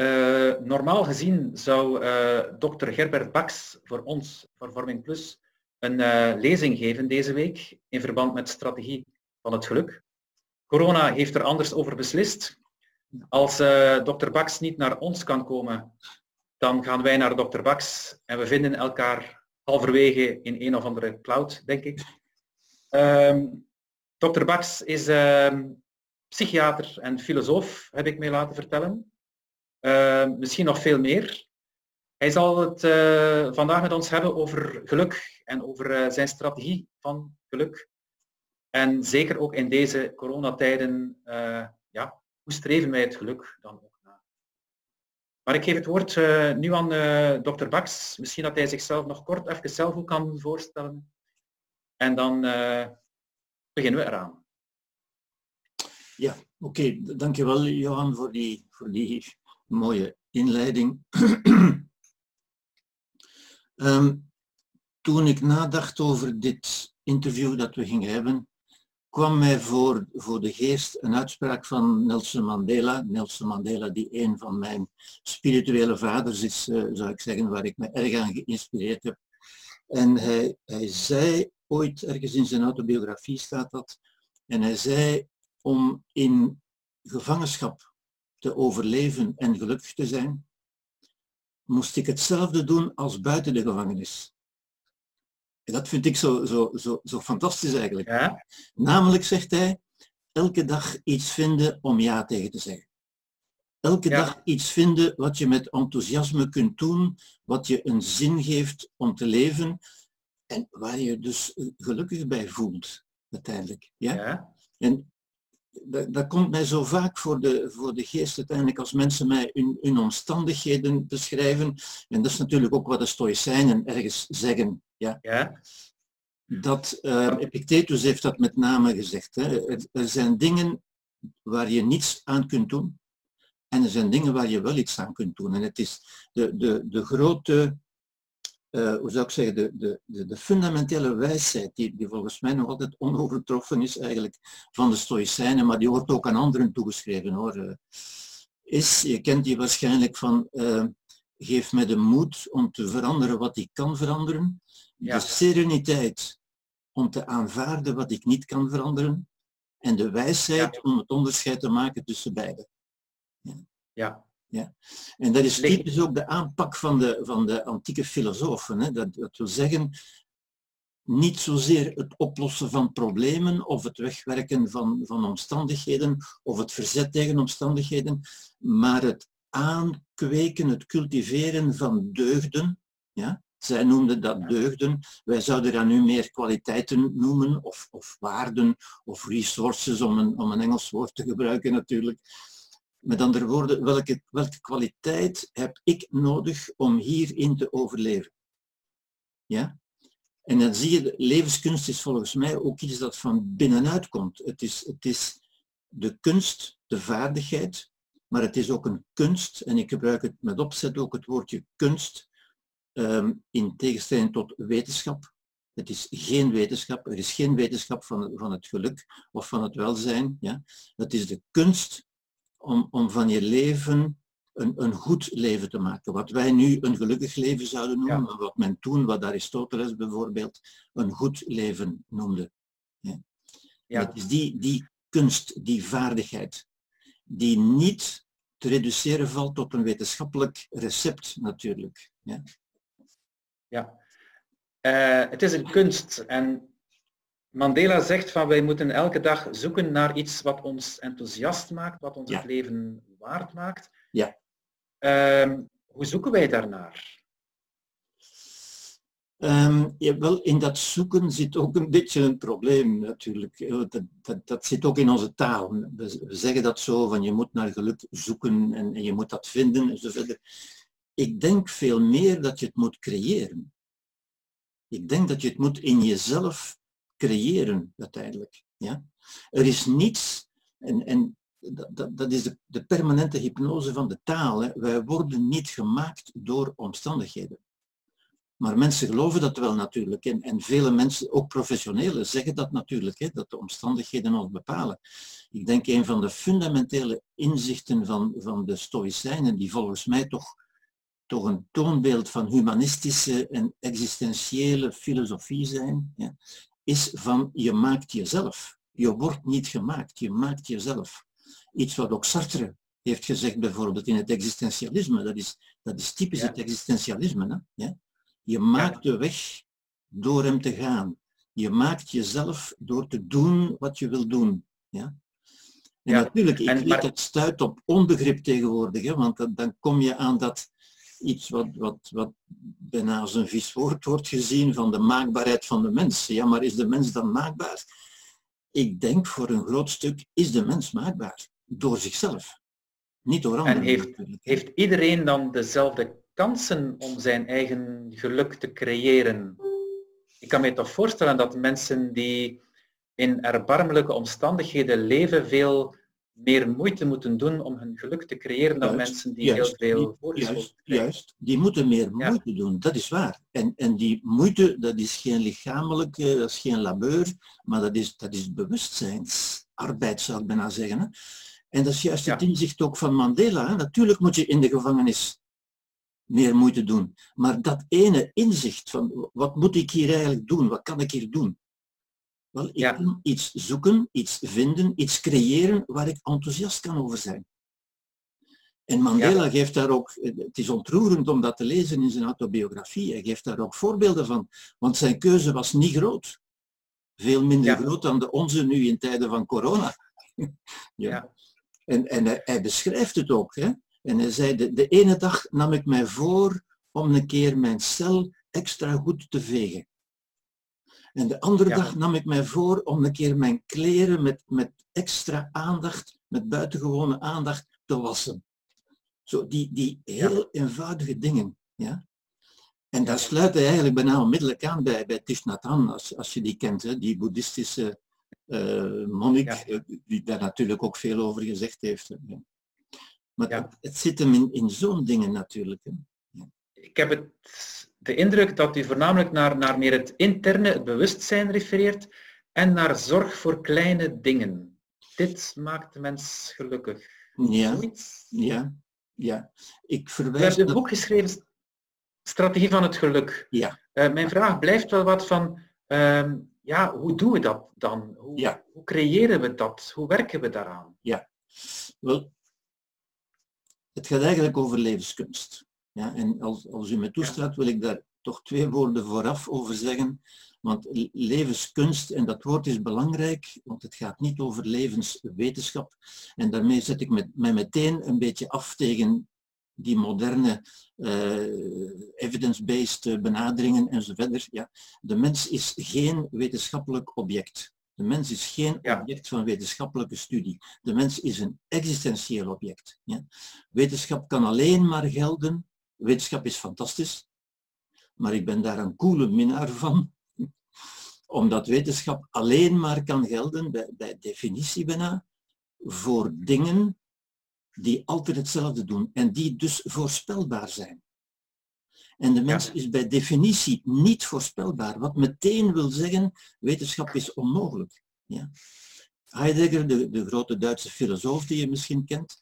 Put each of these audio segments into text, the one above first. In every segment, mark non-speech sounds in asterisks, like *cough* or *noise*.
Uh, normaal gezien zou uh, dokter Gerbert Baks voor ons, voor Vorming Plus, een uh, lezing geven deze week in verband met strategie van het geluk. Corona heeft er anders over beslist. Als dokter Baks niet naar ons kan komen, dan gaan wij naar dokter Baks en we vinden elkaar halverwege in een of andere cloud, denk ik. Um, dokter Baks is ehm, psychiater en filosoof, heb ik mij laten vertellen. Uh, misschien nog veel meer. Hij zal het uh, vandaag met ons hebben over geluk en over uh, zijn strategie van geluk. En zeker ook in deze coronatijden, ja, hoe streven wij het geluk dan ook na? Maar ik geef het woord nu aan dokter Baks. Misschien dat hij zichzelf nog kort even zelf kan voorstellen. En dan beginnen we eraan. Ja, oké. Okay. Dankjewel Johan voor die, voor die mooie inleiding. um, *clears throat* toen ik nadacht over dit interview dat we gingen hebben, kwam mij voor, voor de geest een uitspraak van Nelson Mandela. Nelson Mandela, die een van mijn spirituele vaders is, uh, zou ik zeggen, waar ik me erg aan geïnspireerd heb. En hij, hij zei ooit, ergens in zijn autobiografie staat dat, en hij zei om in gevangenschap te overleven en gelukkig te zijn, moest ik hetzelfde doen als buiten de gevangenis. En dat vind ik zo, zo, zo, zo fantastisch eigenlijk. Ja? Namelijk, zegt hij, elke dag iets vinden om ja tegen te zeggen. Elke dag iets vinden wat je met enthousiasme kunt doen, wat je een zin geeft om te leven en waar je dus gelukkig bij voelt, uiteindelijk. Ja? ja? En dat, dat, komt mij zo vaak voor de, voor de geest uiteindelijk als mensen mij hun, hun omstandigheden beschrijven. En dat is natuurlijk ook wat de Stoïcijnen ergens zeggen. Ja? ja. Dat, uh, Epictetus heeft dat met name gezegd. Hè. Er, er, zijn dingen waar je niets aan kunt doen. En er zijn dingen waar je wel iets aan kunt doen. En het is de, de, de grote uh, hoe zou ik zeggen, de, de, de, de fundamentele wijsheid, die, die volgens mij nog altijd onovertroffen is eigenlijk van de Stoïcijnen, maar die wordt ook aan anderen toegeschreven hoor, uh, is, je kent die waarschijnlijk van, uh, geef mij de moed om te veranderen wat ik kan veranderen, ja. de sereniteit om te aanvaarden wat ik niet kan veranderen en de wijsheid ja. om het onderscheid te maken tussen beide. Ja. ja. Ja. En dat is typisch ook de aanpak van de, van de antieke filosofen. Hè. Dat, dat wil zeggen, niet zozeer het oplossen van problemen of het wegwerken van, van omstandigheden of het verzet tegen omstandigheden, maar het aankweken, het cultiveren van deugden. Ja? Zij noemden dat deugden. Wij zouden dat nu meer kwaliteiten noemen, of, of waarden, of resources, om een, om een Engels woord te gebruiken natuurlijk. Met andere woorden, welke, welke kwaliteit heb ik nodig om hierin te overleven? Ja? En dan zie je, levenskunst is volgens mij ook iets dat van binnenuit komt. Het is, het is de kunst, de vaardigheid, maar het is ook een kunst, en ik gebruik het met opzet ook het woordje kunst, um, in tegenstelling tot wetenschap. Het is geen wetenschap, er is geen wetenschap van, van het geluk of van het welzijn. Ja? Het is de kunst om, om van je leven een, een goed leven te maken. Wat wij nu een gelukkig leven zouden noemen, ja. wat men toen, wat Aristoteles bijvoorbeeld, een goed leven noemde. Ja. ja. Het is die, die kunst, die vaardigheid, die niet te reduceren valt tot een wetenschappelijk recept natuurlijk. Ja. ja. Uh, het is een kunst en Mandela zegt van wij moeten elke dag zoeken naar iets wat ons enthousiast maakt, wat ons het leven waard maakt. Ja. Um, hoe zoeken wij daarnaar? Um, ja, wel, in dat zoeken zit ook een beetje een probleem natuurlijk. Dat, dat, dat zit ook in onze taal. We, we, zeggen dat zo, van je moet naar geluk zoeken en, en je moet dat vinden enzovoort. Ik denk veel meer dat je het moet creëren. Ik denk dat je het moet in jezelf creëren uiteindelijk. Ja? Er is niets, en, en dat, dat is de, de, permanente hypnose van de taal. Hè. Wij worden niet gemaakt door omstandigheden. Maar mensen geloven dat wel natuurlijk. En, en vele mensen, ook professionelen, zeggen dat natuurlijk, hè, dat de omstandigheden ons bepalen. Ik denk een van de fundamentele inzichten van, van de Stoïcijnen, die volgens mij toch, toch een toonbeeld van humanistische en existentiële filosofie zijn, ja, is van je maakt jezelf. Je wordt niet gemaakt, je maakt jezelf. Iets wat ook Sartre heeft gezegd bijvoorbeeld in het existentialisme, dat is, dat is typisch het existentialisme. Hè? Ja? Je maakt de weg door hem te gaan. Je maakt jezelf door te doen wat je wil doen. Ja? En natuurlijk, ik maar... het stuit op onbegrip tegenwoordig, hè, want dan, dan kom je aan dat iets wat, wat, wat bijna als een vies woord wordt gezien van de maakbaarheid van de mens. Ja, maar is de mens dan maakbaar? Ik denk voor een groot stuk is de mens maakbaar. Door zichzelf. Niet door anderen. En heeft, heeft iedereen dan dezelfde kansen om zijn eigen geluk te creëren? Ik kan me toch voorstellen dat mensen die in erbarmelijke omstandigheden leven veel meer moeite moeten doen om hun geluk te creëren dan mensen die heel veel juist, juist, die moeten meer moeite doen, dat is waar. En, en die moeite, dat is geen lichamelijke, dat is geen labeur, maar dat is, dat is bewustzijnsarbeid, zou ik bijna zeggen. Hè? En dat is juist het inzicht ook van Mandela. Hè? Natuurlijk moet je in de gevangenis meer moeite doen. Maar dat ene inzicht van wat moet ik hier eigenlijk doen, wat kan ik hier doen, wel, ik ja. kan iets zoeken, iets vinden, iets creëren waar ik enthousiast kan over zijn. En Mandela geeft daar ook, het is ontroerend om dat te lezen in zijn autobiografie, hij geeft daar ook voorbeelden van, want zijn keuze was niet groot. Veel minder groot dan de onze nu in tijden van corona. *laughs* ja. En, en hij, hij, beschrijft het ook. Hè? En hij zei, de, de ene dag nam ik mij voor om een keer mijn cel extra goed te vegen. En de andere dag nam ik mij voor om een keer mijn kleren met, met extra aandacht, met buitengewone aandacht te wassen. Zo, die, die heel eenvoudige dingen. Ja? En daar sluit hij eigenlijk bijna onmiddellijk aan bij, bij Thich Nhat Hanh, als, als je die kent, hè, die boeddhistische uh, monnik, eh, die daar natuurlijk ook veel over gezegd heeft. Maar het, het, zit hem in, in zo'n dingen natuurlijk. Hè. Ik heb het de indruk dat u voornamelijk naar, naar meer het interne, het bewustzijn refereert en naar zorg voor kleine dingen. Dit maakt de mens gelukkig. Ja, ja, ja. Ik verwijs... U hebt een boek geschreven, Strategie van het Geluk. Ja. Uh, mijn vraag blijft wel wat van, uh, ja, hoe doen we dat dan? Hoe, ja. hoe creëren we dat? Hoe werken we daaraan? Ja, wel, het gaat eigenlijk over levenskunst. Ja, en als, als u me toestaat, wil ik daar toch twee woorden vooraf over zeggen. Want levenskunst, en dat woord is belangrijk, want het gaat niet over levenswetenschap. En daarmee zet ik me, mij meteen een beetje af tegen die moderne uh, evidence-based benaderingen enzovoort. Ja, de mens is geen wetenschappelijk object. De mens is geen object van wetenschappelijke studie. De mens is een existentieel object. Ja. Wetenschap kan alleen maar gelden Wetenschap is fantastisch, maar ik ben daar een koele minnaar van, *laughs* omdat wetenschap alleen maar kan gelden, bij, bij definitie bijna, voor dingen die altijd hetzelfde doen en die dus voorspelbaar zijn. En de mens is bij definitie niet voorspelbaar, wat meteen wil zeggen, wetenschap is onmogelijk. Ja. Heidegger, de, de grote Duitse filosoof die je misschien kent,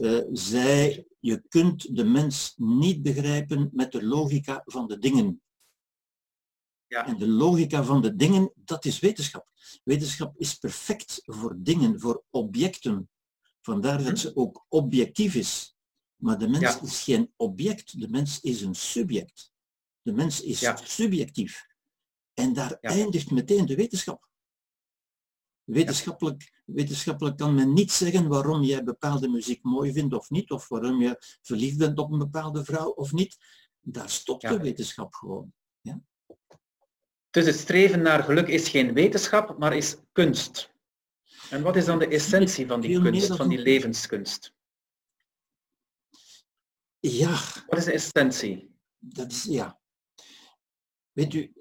uh, zei, je kunt de mens niet begrijpen met de logica van de dingen. Ja. En de logica van de dingen, dat is wetenschap. Wetenschap is perfect voor dingen, voor objecten. Vandaar dat hm. ze ook objectief is. Maar de mens is geen object, de mens is een subject. De mens is subjectief. En daar eindigt meteen de wetenschap. Wetenschappelijk, wetenschappelijk kan men niet zeggen waarom jij bepaalde muziek mooi vindt of niet, of waarom je verliefd bent op een bepaalde vrouw of niet. Daar stopt de wetenschap gewoon. Ja? Dus het streven naar geluk is geen wetenschap, maar is kunst. En wat is dan de essentie van die kunst, van die levenskunst? Ja. Wat is de essentie? Dat is, ja. Weet u,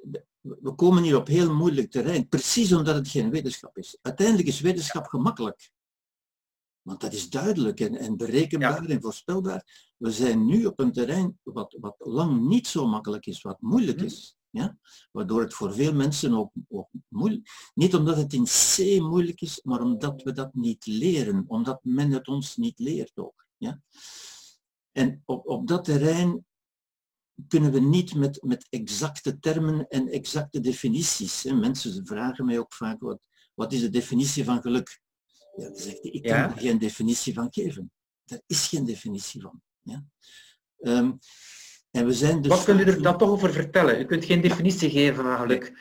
we komen hier op heel moeilijk terrein, precies omdat het geen wetenschap is. Uiteindelijk is wetenschap gemakkelijk. Want dat is duidelijk en, en berekenbaar en voorspelbaar. We zijn nu op een terrein wat, wat lang niet zo makkelijk is, wat moeilijk mhm. is. Ja? Waardoor het voor veel mensen ook, ook moeilijk Niet omdat het in C moeilijk is, maar omdat we dat niet leren. Omdat men het ons niet leert ook. Ja? En op, op dat terrein kunnen we niet met, met exacte termen en exacte definities. Hè. Mensen vragen mij ook vaak, wat, wat is de definitie van geluk? Ja, dan zegt ik kan er geen definitie van geven. Er is geen definitie van. Ja. Ehm, en we zijn dus Wat kunt u er dan toch over vertellen? U kunt geen definitie geven van geluk.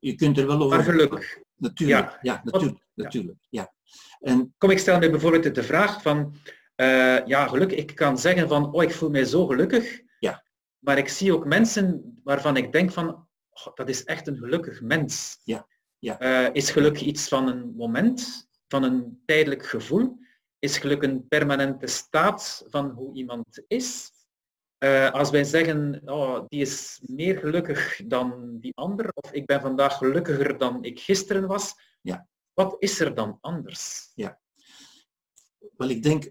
Je kunt er wel over... Maar geluk. Natuurlijk, ja, natuurlijk. natuurlijk ja. En... Kom, ik stel mij bijvoorbeeld de vraag van, uh, ja, geluk, ik kan zeggen van, oh, ik voel mij zo gelukkig. Maar ik zie ook mensen waarvan ik denk van, oh, dat is echt een gelukkig mens. Ja. Ja. Uh, is geluk iets van een moment, van een tijdelijk gevoel? Is geluk een permanente staat van hoe iemand is? Uh, als wij zeggen, oh, die is meer gelukkig dan die ander, of ik ben vandaag gelukkiger dan ik gisteren was, ja. wat is er dan anders? Ja. Wel, ik denk,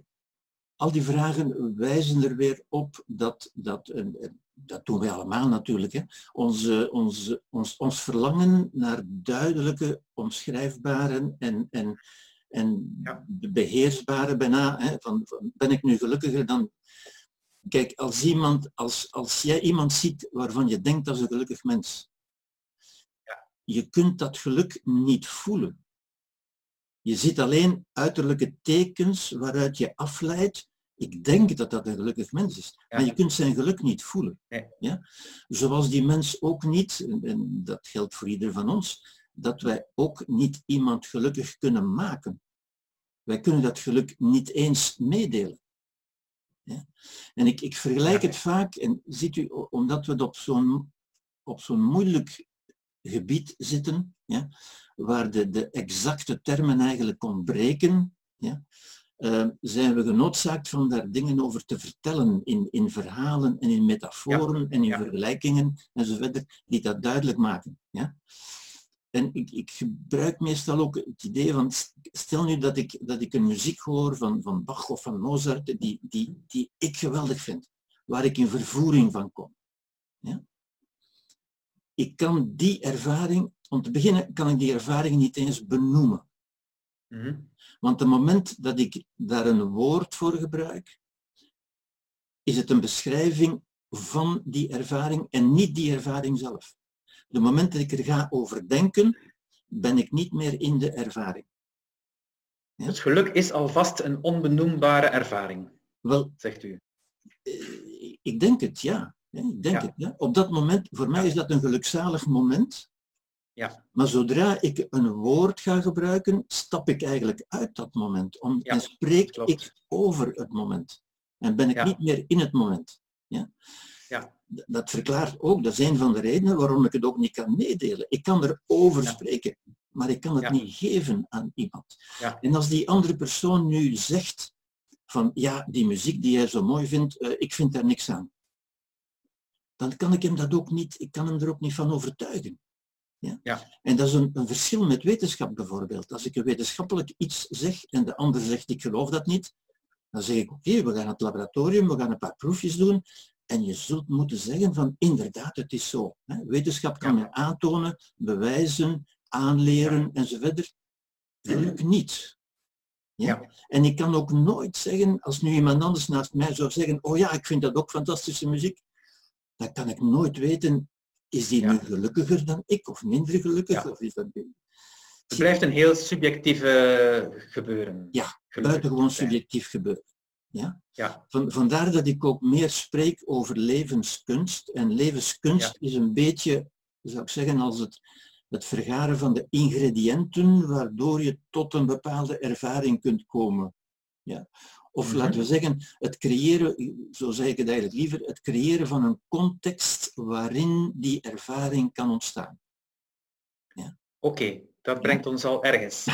al die vragen wijzen er weer op dat, dat dat doen wij allemaal natuurlijk, hè, onze, onze, ons, ons verlangen naar duidelijke, omschrijfbare en, en, en ja. beheersbare bijna, hè, van, van ben ik nu gelukkiger dan Kijk, als, iemand, als, als jij iemand ziet waarvan je denkt dat is een gelukkig mens, ja. je kunt dat geluk niet voelen. Je ziet alleen uiterlijke tekens waaruit je afleidt, ik denk dat dat een gelukkig mens is. Maar je kunt zijn geluk niet voelen. Ja? Zoals die mens ook niet, en dat geldt voor ieder van ons, dat wij ook niet iemand gelukkig kunnen maken. Wij kunnen dat geluk niet eens meedelen. Ja. En ik, ik vergelijk het vaak, en ziet u, omdat we op zo'n op zo'n moeilijk gebied zitten, ja, waar de, de exacte termen eigenlijk ontbreken, ja, uh, zijn we genoodzaakt van daar dingen over te vertellen in, in verhalen en in metaforen en in vergelijkingen enzovoort, die dat duidelijk maken. Ja. En ik, ik, gebruik meestal ook het idee van, stel nu dat ik, dat ik een muziek hoor van, van Bach of van Mozart, die, die, die ik geweldig vind, waar ik in vervoering van kom. Ja? Ik kan die ervaring, om te beginnen kan ik die ervaring niet eens benoemen. Mhm. Want het moment dat ik daar een woord voor gebruik, is het een beschrijving van die ervaring en niet die ervaring zelf. De moment dat ik er ga over denken, ben ik niet meer in de ervaring. Ja? Het geluk is alvast een onbenoembare ervaring, Wel, zegt u. Eh, ik denk het, ja. Ik denk het. Op dat moment, voor mij is dat een gelukzalig moment. Ja. Maar zodra ik een woord ga gebruiken, stap ik eigenlijk uit dat moment. Om, en spreek ik over het moment. En ben ik niet meer in het moment. Ja? Ja dat verklaart ook, dat is een van de redenen waarom ik het ook niet kan meedelen. Ik kan erover ja. spreken, maar ik kan het niet geven aan iemand. En als die andere persoon nu zegt van ja, die muziek die jij zo mooi vindt, uh, ik vind daar niks aan. Dan kan ik hem dat ook niet, ik kan hem er ook niet van overtuigen. Ja? ja. En dat is een, een, verschil met wetenschap bijvoorbeeld. Als ik een wetenschappelijk iets zeg en de ander zegt ik geloof dat niet, dan zeg ik oké, we gaan het laboratorium, we gaan een paar proefjes doen en je zult moeten zeggen van inderdaad, het is zo. Hè. Wetenschap kan men aantonen, bewijzen, aanleren enzovoort. Geluk niet. Ja? En ik kan ook nooit zeggen, als nu iemand anders naast mij zou zeggen, oh ja, ik vind dat ook fantastische muziek, dan kan ik nooit weten, is die nu gelukkiger dan ik of minder gelukkig? Of is dat... Het blijft een heel subjectief uh, gebeuren. Ja, buitengewoon subjectief gebeuren. Ja? Ja. Van, vandaar dat ik ook meer spreek over levenskunst. En levenskunst is een beetje, zou ik zeggen, als het, het vergaren van de ingrediënten waardoor je tot een bepaalde ervaring kunt komen. Ja. Of mhm. laten we zeggen, het creëren, zo zeg ik het eigenlijk liever, het creëren van een context waarin die ervaring kan ontstaan. Ja. Oké, dat brengt ons al ergens.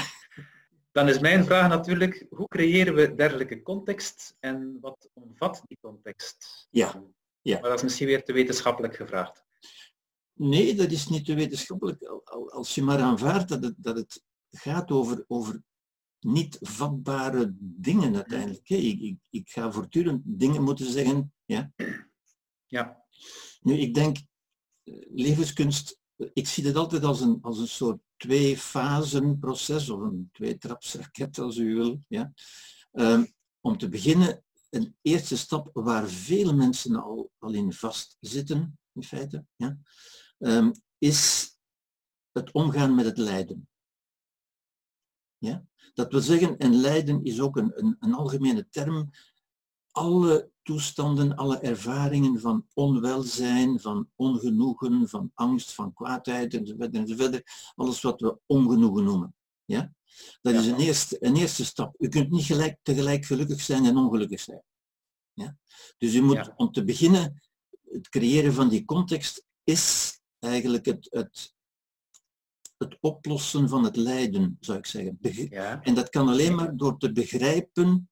Dan is mijn vraag natuurlijk, hoe creëren we dergelijke context en wat omvat die context? Ja. ja. Maar dat is misschien weer te wetenschappelijk gevraagd. Nee, dat is niet te wetenschappelijk. Als je maar aanvaardt dat het, dat het gaat over, over niet vatbare dingen uiteindelijk. Ik, ik, ik ga voortdurend dingen moeten zeggen. Ja. ja. Nu, ik denk, levenskunst, ik zie het altijd als een, als een soort twee fasen proces of een twee trapsraket als u wil. Ja. Um, om te beginnen, een eerste stap waar vele mensen al, al in vastzitten, in feite, ja, um, is het omgaan met het lijden. Ja? Dat wil zeggen, en lijden is ook een, een, een algemene term, alle toestanden, alle ervaringen van onwelzijn, van ongenoegen, van angst, van kwaadheid enzovoort, enzovoort alles wat we ongenoegen noemen. Ja? Dat is een eerste, een eerste stap. U kunt niet gelijk, tegelijk gelukkig zijn en ongelukkig zijn. Ja? Dus u moet om te beginnen, het creëren van die context is eigenlijk het, het, het oplossen van het lijden, zou ik zeggen. Ja. En dat kan alleen maar door te begrijpen,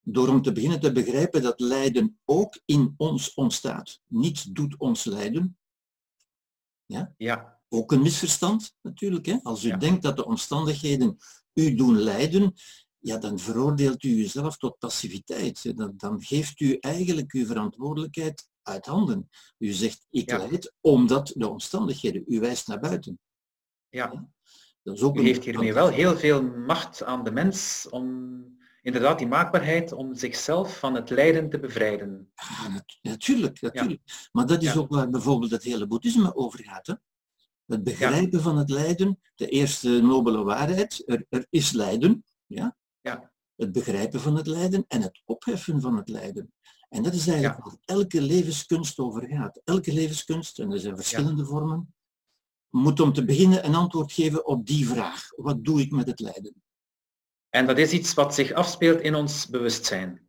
door om te beginnen te begrijpen dat lijden ook in ons ontstaat. Niets doet ons lijden. Ja? Ja. Ook een misverstand natuurlijk. Hè? Als u denkt dat de omstandigheden u doen lijden, ja, dan veroordeelt u uzelf tot passiviteit. Dan, dan geeft u eigenlijk uw verantwoordelijkheid uit handen. U zegt, ik ja. leid omdat de omstandigheden, u wijst naar buiten. Ja. Dat is ook U heeft hiermee wel heel veel macht aan de mens om inderdaad die maakbaarheid om zichzelf van het lijden te bevrijden. Ja, natuurlijk, natuurlijk. Maar dat is ook waar bijvoorbeeld het hele boeddhisme over gaat. Hè? Het begrijpen van het lijden, de eerste nobele waarheid, er, er is lijden. Ja? Ja. Het begrijpen van het lijden en het opheffen van het lijden. En dat is eigenlijk waar elke levenskunst over gaat. Elke levenskunst, en er zijn verschillende vormen, moet om te beginnen een antwoord geven op die vraag. Wat doe ik met het lijden? En dat is iets wat zich afspeelt in ons bewustzijn.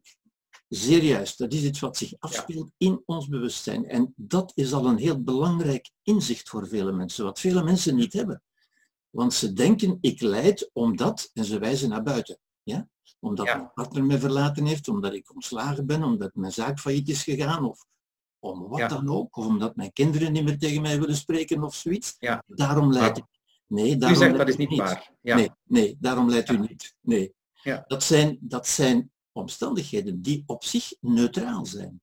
Zeer juist, dat is iets wat zich afspeelt in ons bewustzijn. En dat is al een heel belangrijk inzicht voor vele mensen, wat vele mensen niet hebben. Want ze denken, ik leid omdat, en ze wijzen naar buiten. Ja? Omdat mijn partner me verlaten heeft, omdat ik ontslagen ben, omdat mijn zaak failliet is gegaan, of om wat dan ook, of omdat mijn kinderen niet meer tegen mij willen spreken of zoiets. Ja. Daarom leidt ik. Nee, daarom u zegt dat is niet, waar. Ja. Nee, nee, daarom leidt u niet. Nee. Ja. Dat, zijn, dat zijn omstandigheden die op zich neutraal zijn.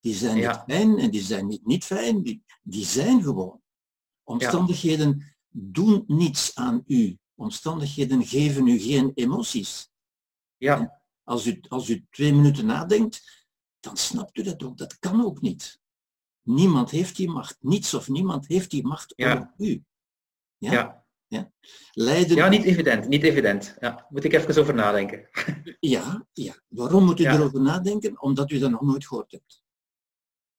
Die zijn niet fijn en die zijn niet, niet fijn, die, die zijn gewoon. Omstandigheden doen niets aan u. Omstandigheden geven u geen emoties. Ja. als u, als u twee minuten nadenkt, dan snapt u dat ook. Dat kan ook niet. Niemand heeft die macht. Niets of niemand heeft die macht ja. over u. Ja? ja. Ja. Leiden... ja, niet evident. Niet evident. Ja, moet ik even over nadenken. ja, ja. Waarom moet u erover nadenken? Omdat u dat nog nooit gehoord hebt.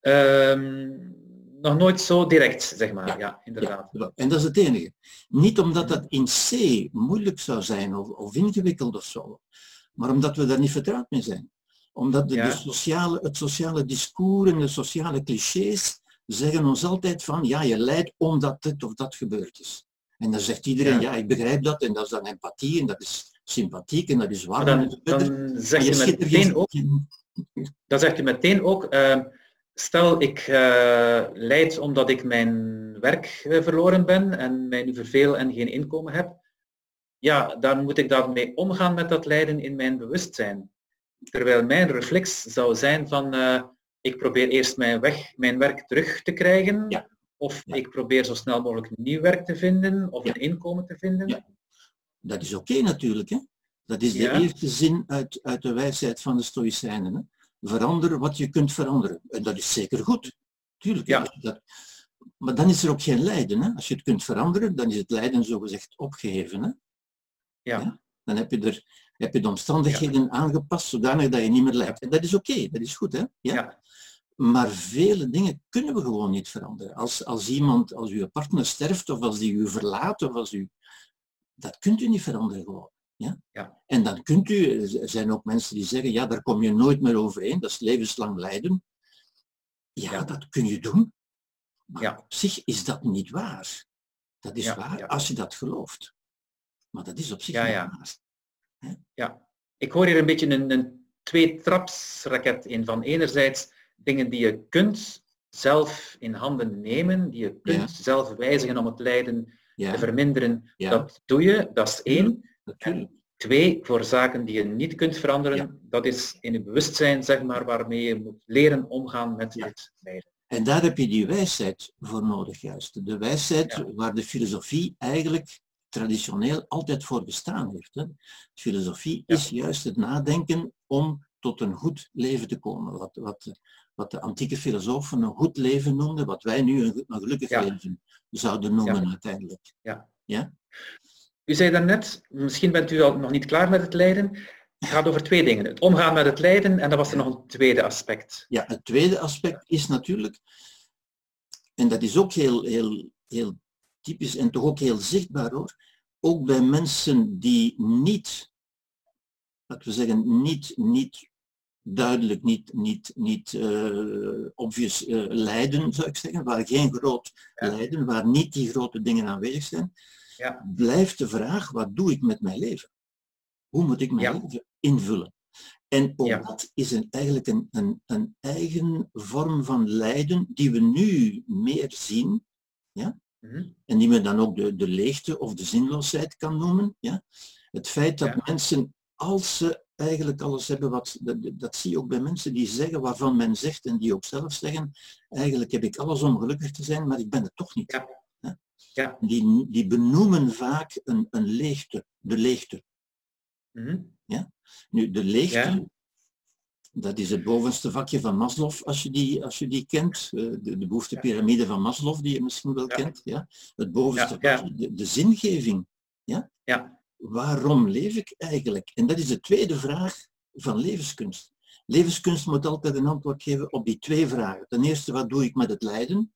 Um, nog nooit zo direct, zeg maar. Ja, inderdaad. Ja, en dat is het enige. Niet omdat dat in C moeilijk zou zijn of, of ingewikkeld of zo, maar omdat we daar niet vertrouwd mee zijn omdat de, de, sociale, het sociale discours en de sociale clichés zeggen ons altijd van, ja, je lijdt omdat dit of dat gebeurd is. En dan zegt iedereen, ja, ik begrijp dat, en dat is dan empathie, en dat is sympathiek, en dat is warm. Dan, dan zeg je, je meteen ook, dan zegt u meteen ook, uh, stel ik uh, leid omdat ik mijn werk uh, verloren ben en mij nu verveel en geen inkomen heb, ja, dan moet ik daarmee omgaan met dat lijden in mijn bewustzijn. Terwijl mijn reflex zou zijn van uh, ik probeer eerst mijn weg, mijn werk terug te krijgen. Ja. Of ik probeer zo snel mogelijk nieuw werk te vinden of een inkomen te vinden. Dat is oké natuurlijk. Hè? Dat is de eerste zin uit, uit de wijsheid van de Stoïcijnen. Hè? Verander wat je kunt veranderen. En dat is zeker goed. Tuurlijk. Ja. Dat, maar dan is er ook geen lijden. Hè? Als je het kunt veranderen, dan is het lijden zogezegd opgeheven. Hè? Ja. Dan heb je er heb je de omstandigheden aangepast zodanig dat je niet meer lijkt. En dat is oké, dat is goed. Hè? Ja? Maar vele dingen kunnen we gewoon niet veranderen. Als, als iemand, als uw partner sterft of als die u verlaat of als u... Dat kunt u niet veranderen gewoon. Ja? Ja. En dan kunt u, er zijn ook mensen die zeggen, ja, daar kom je nooit meer overheen, dat is levenslang lijden. Ja, ja. dat kun je doen. Maar ja. op zich is dat niet waar. Dat is waar als je dat gelooft. Maar dat is op zich niet waar. Ja, ik hoor hier een beetje een, een twee-trapsraket in van enerzijds dingen die je kunt zelf in handen nemen, die je kunt zelf wijzigen om het lijden te verminderen. Dat doe je, dat is één. En Twee, voor zaken die je niet kunt veranderen, dat is in je bewustzijn, zeg maar, waarmee je moet leren omgaan met ja. dit lijden. En daar heb je die wijsheid voor nodig juist. De wijsheid waar de filosofie eigenlijk traditioneel altijd voor bestaan heeft. Hè. Filosofie is juist het nadenken om tot een goed leven te komen. Wat, wat, wat de antieke filosofen een goed leven noemden, wat wij nu een, gelukkig leven zouden noemen uiteindelijk. Ja. Ja? U zei daarnet, misschien bent u al nog niet klaar met het lijden. Het gaat over twee dingen. Het omgaan met het lijden en dan was er nog een tweede aspect. Ja, het tweede aspect is natuurlijk, en dat is ook heel, heel, heel typisch en toch ook heel zichtbaar hoor, ook bij mensen die niet, laten we zeggen, niet, niet duidelijk, niet, niet, niet uh, obvious uh, lijden, zou ik zeggen, waar geen groot lijden, waar niet die grote dingen aanwezig zijn, ja. blijft de vraag, wat doe ik met mijn leven? Hoe moet ik mijn leven invullen? En ook dat is een, eigenlijk een, een, een eigen vorm van lijden die we nu meer zien, ja? Mhm. en die men dan ook de, de leegte of de zinloosheid kan noemen. Ja? Het feit dat mensen, als ze eigenlijk alles hebben, wat, dat, dat zie je ook bij mensen die zeggen, waarvan men zegt en die ook zelf zeggen, eigenlijk heb ik alles om gelukkig te zijn, maar ik ben het toch niet. Ja. Ja. Die, die benoemen vaak een, een leegte, de leegte. Mhm. ja? Nu, de leegte, dat is het bovenste vakje van Maslow, als je die, als je die kent. Eh, de, de behoeftepiramide van Maslow, die je misschien wel kent. Ja? Het bovenste vakje, de, de, zingeving. Ja? Ja. Waarom leef ik eigenlijk? En dat is de tweede vraag van levenskunst. Levenskunst moet altijd een antwoord geven op die twee vragen. Ten eerste, wat doe ik met het lijden?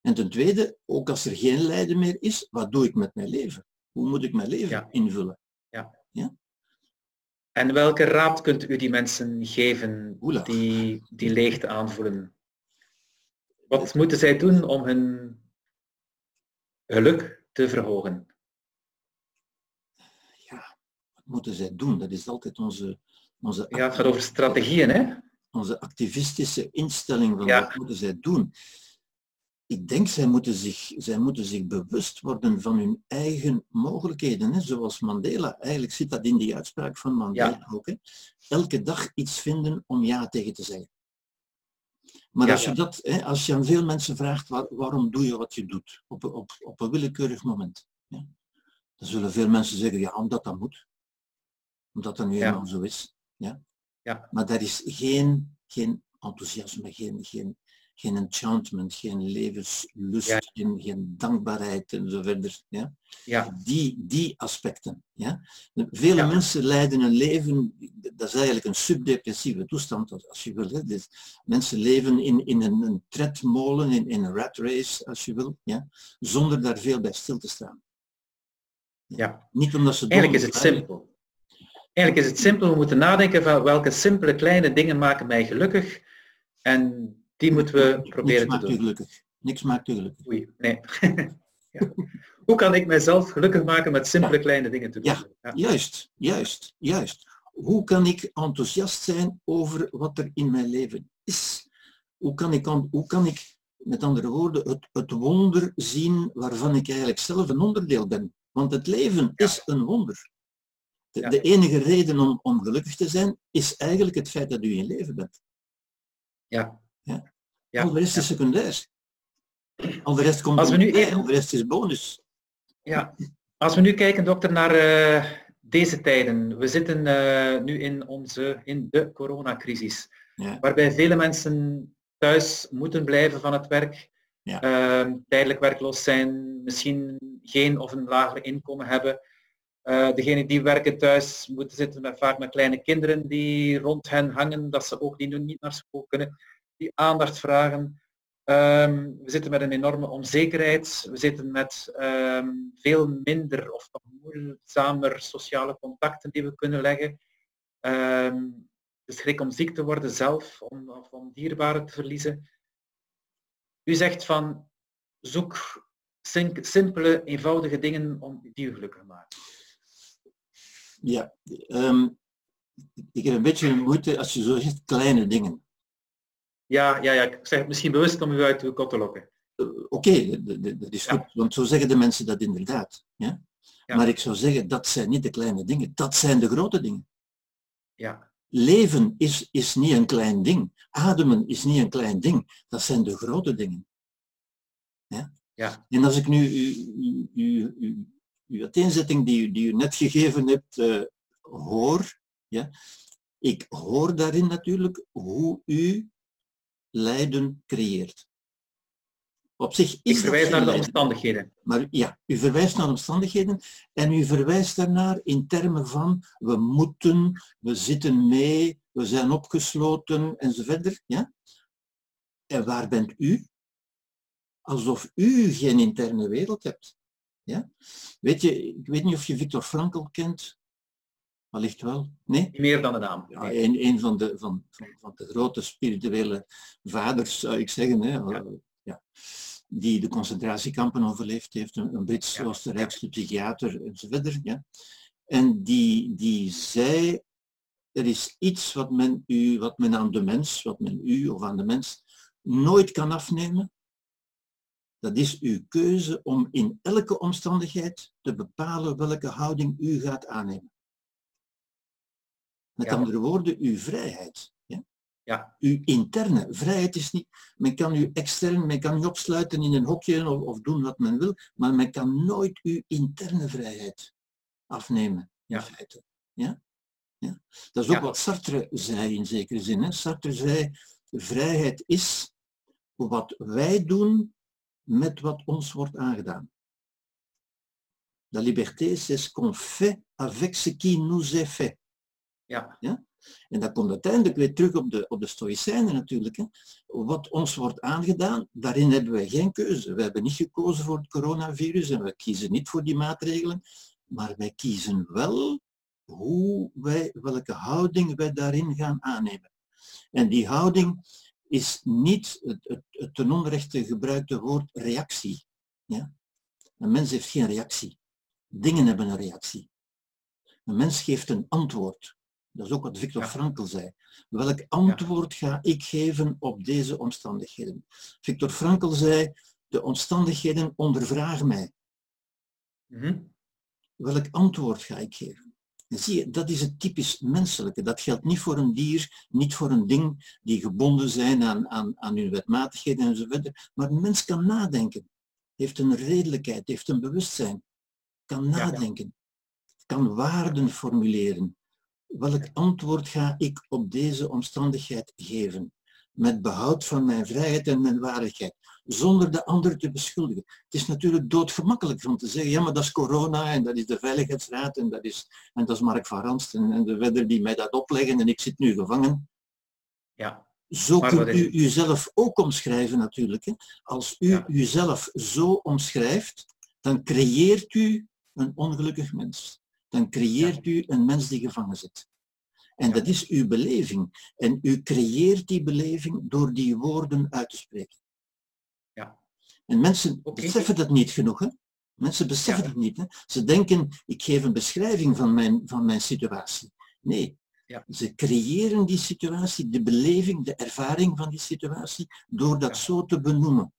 En ten tweede, ook als er geen lijden meer is, wat doe ik met mijn leven? Hoe moet ik mijn leven invullen? Ja. ja. En welke raad kunt u die mensen geven die die leegte aanvoelen? Wat moeten zij doen om hun geluk te verhogen? Ja, wat moeten zij doen? Dat is altijd onze... onze ja, het gaat over strategieën, hè? Onze activistische instelling van wat moeten zij doen ik denk, zij moeten, zich, zij moeten zich bewust worden van hun eigen mogelijkheden. Hè? Zoals Mandela, eigenlijk zit dat in die uitspraak van Mandela ook. Hè? Elke dag iets vinden om ja tegen te zeggen. Maar als, je dat, hè, als je aan veel mensen vraagt, waarom doe je wat je doet, op, op, op een willekeurig moment, ja, dan zullen veel mensen zeggen, ja, omdat dat moet. Omdat dat nu eenmaal zo is. Ja? Ja. Maar daar is geen, geen enthousiasme, geen, geen, geen enchantment, geen levenslust, geen, geen, dankbaarheid en zo verder. Ja? Ja. Die, die aspecten. Ja? Vele mensen leiden een leven, dat is eigenlijk een subdepressieve toestand, als je wil. Hè? Dus mensen leven in, in een, een tredmolen, in, in een rat race, als je wil, ja? zonder daar veel bij stil te staan. Ja. Niet omdat ze Eigenlijk is het simpel. Eigenlijk is het simpel, we moeten nadenken van welke simpele kleine dingen maken mij gelukkig en die moeten we proberen te doen. gelukkig. Niks maakt u gelukkig. Oei, nee. *laughs* ja. Hoe kan ik mijzelf gelukkig maken met simpele kleine dingen te doen? Ja, ja, juist, juist, juist. Hoe kan ik enthousiast zijn over wat er in mijn leven is? Hoe kan ik, hoe kan ik met andere woorden, het, het wonder zien waarvan ik eigenlijk zelf een onderdeel ben? Want het leven is een wonder. De, de, enige reden om, om gelukkig te zijn, is eigenlijk het feit dat u in leven bent. Ja, ja. ja. Al de rest is secundair. Al de rest komt Als we nu even... al de rest is bonus. Ja, als we nu kijken, dokter, naar uh, deze tijden. We zitten uh, nu in, onze, in de coronacrisis, ja. waarbij vele mensen thuis moeten blijven van het werk, ja. uh, tijdelijk werkloos zijn, misschien geen of een lager inkomen hebben. Uh, degenen die werken thuis moeten zitten met, vaak met kleine kinderen die rond hen hangen, dat ze ook die nu niet naar school kunnen die aandacht vragen. Ehm, we zitten met een enorme onzekerheid. We zitten met ehm, veel minder of moeizamer sociale contacten die we kunnen leggen. Um, de schrik om ziek te worden zelf, om, of om dierbaren te verliezen. U zegt van zoek simpele, eenvoudige dingen om die u gelukkig maken. Ja, ik heb een beetje moeite als je zo zegt kleine dingen. Ja, ja, ja, ik zeg het misschien bewust om u uit uw kot te lokken. Uh, Oké, okay, dat is goed, want zo zeggen de mensen dat inderdaad. Ja? Ja. Maar ik zou zeggen, dat zijn niet de kleine dingen, dat zijn de grote dingen. Ja, Leven is, is niet een klein ding. Ademen is niet een klein ding. Dat zijn de grote dingen. Ja? ja, En als ik nu uw, uw, uw, uw, uiteenzetting die, u- die u net gegeven hebt eh, hoor, ja, ik hoor daarin natuurlijk hoe u lijden creëert. Op zich is ik verwijs naar de omstandigheden. Maar ja, u verwijst naar omstandigheden en u verwijst daarnaar in termen van we moeten, we zitten mee, we zijn opgesloten enzovoort. Ja? En waar bent u? Alsof u geen interne wereld hebt. Ja? Weet je, ik weet niet of je Victor Frankl kent. Wellicht wel. Nee? Niet meer dan de naam. Ja, een, een van, de, van, van, van de grote spirituele vaders, zou ik zeggen, hè, Ja. ja. die de concentratiekampen overleefd heeft, een, een Ja. Brits-Oostenrijkse psychiater enzovoort. Ja. En die, die zei, er is iets wat men, u, wat men aan de mens, wat men u of aan de mens nooit kan afnemen. Dat is uw keuze om in elke omstandigheid te bepalen welke houding u gaat aannemen. Met Ja. andere woorden, uw vrijheid. Ja? Ja. Uw interne vrijheid is niet, men kan u extern, men kan u opsluiten in een hokje of, of doen wat men wil, maar men kan nooit uw interne vrijheid afnemen, in Ja. feite. Ja? Ja? Dat is ook wat Sartre zei in zekere zin. Hè? Sartre zei, vrijheid is wat wij doen met wat ons wordt aangedaan. La liberté, c'est ce qu'on fait avec ce qui nous est fait. Ja, En dat komt uiteindelijk weer terug op de, op de stoïcijnen natuurlijk. Hè. Wat ons wordt aangedaan, daarin hebben wij geen keuze. We hebben niet gekozen voor het coronavirus en we kiezen niet voor die maatregelen, maar wij kiezen wel hoe wij, welke houding wij daarin gaan aannemen. En die houding is niet het, het, het ten onrechte gebruikte woord reactie. Ja? Een mens heeft geen reactie. Dingen hebben een reactie. Een mens geeft een antwoord. Dat is ook wat Victor Ja. Frankl zei. Welk antwoord ga ik geven op deze omstandigheden? Victor Frankl zei, de omstandigheden ondervragen mij. Mhm. Welk antwoord ga ik geven? En zie je, dat is het typisch menselijke. Dat geldt niet voor een dier, niet voor een ding die gebonden zijn aan, aan, aan hun wetmatigheden enzovoort. Maar een mens kan nadenken, heeft een redelijkheid, heeft een bewustzijn, kan nadenken, kan waarden formuleren. Welk antwoord ga ik op deze omstandigheid geven? Met behoud van mijn vrijheid en mijn waardigheid, zonder de ander te beschuldigen. Het is natuurlijk doodgemakkelijk om te zeggen, ja maar dat is corona en dat is de Veiligheidsraad en dat is, en dat is Mark van Ranst en, en de verder die mij dat opleggen en ik zit nu gevangen. ja, Zo kunt is- u uzelf ook omschrijven natuurlijk. Hè. Als u Ja. uzelf zo omschrijft, dan creëert u een ongelukkig mens. Dan creëert u een mens die gevangen zit. En dat is uw beleving. En u creëert die beleving door die woorden uit te spreken. Ja. En mensen beseffen dat niet genoeg. Hè? Mensen beseffen Ja. dat niet. Hè? Ze denken, ik geef een beschrijving van mijn, van mijn situatie. Nee, Ja. ze creëren die situatie, de beleving, de ervaring van die situatie, door dat Ja. zo te benoemen.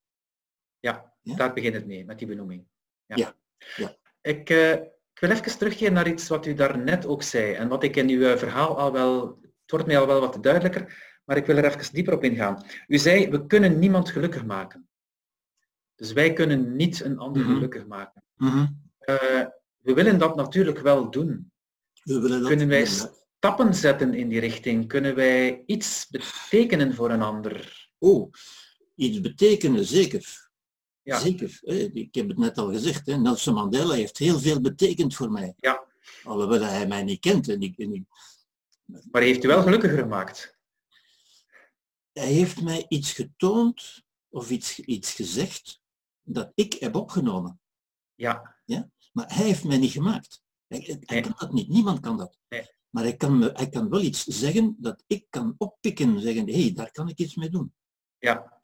ja. Daar begint het mee, met die benoeming. Ja. Ik, eh, ik wil even terugkeren naar iets wat u daarnet ook zei en wat ik in uw eh, verhaal al wel, het wordt mij al wel wat duidelijker, maar ik wil er even dieper op ingaan. U zei, we kunnen niemand gelukkig maken. Dus wij kunnen niet een ander Mhm. gelukkig maken. Mhm. Eh, we willen dat natuurlijk wel doen. We willen dat Kunnen wij stappen zetten in die richting? Kunnen wij iets betekenen voor een ander? Oh, iets betekenen, zeker. Ja. Zeker. Ik heb het net al gezegd, hè. Nelson Mandela heeft heel veel betekend voor mij. Ja. Alhoewel hij mij niet kent. En ik, en ik- Maar heeft u wel gelukkiger gemaakt? hij heeft mij iets getoond of iets, iets gezegd dat ik heb opgenomen. Ja, Maar hij heeft mij niet gemaakt. Hij, hij Nee. kan dat niet, niemand kan dat. Nee. Maar hij kan, me, hij kan wel iets zeggen dat ik kan oppikken, zeggen, hé, hey, daar kan ik iets mee doen. ja,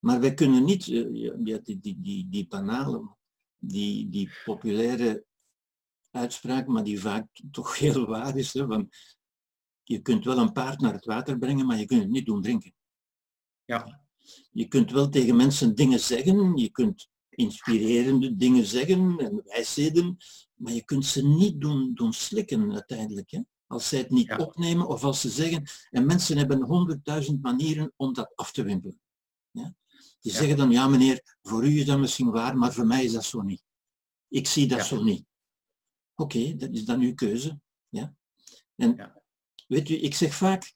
Maar wij kunnen niet, eh, ja, die, die, die, die banale, die, die populaire uitspraak, maar die vaak toch heel *laughs* waar is, hè, van, je kunt wel een paard naar het water brengen, maar je kunt het niet doen drinken. ja, Je kunt wel tegen mensen dingen zeggen, je kunt inspirerende dingen zeggen en wijsheden, maar je kunt ze niet doen, doen slikken uiteindelijk. Hè? Als zij het niet opnemen of als ze zeggen, en mensen hebben honderdduizend manieren om dat af te wimpelen. Ja? Die zeggen dan, ja meneer, voor u is dat misschien waar, maar voor mij is dat zo niet. Ik zie dat zo niet. Oké, dat is dan uw keuze. Ja? En weet u, ik zeg vaak,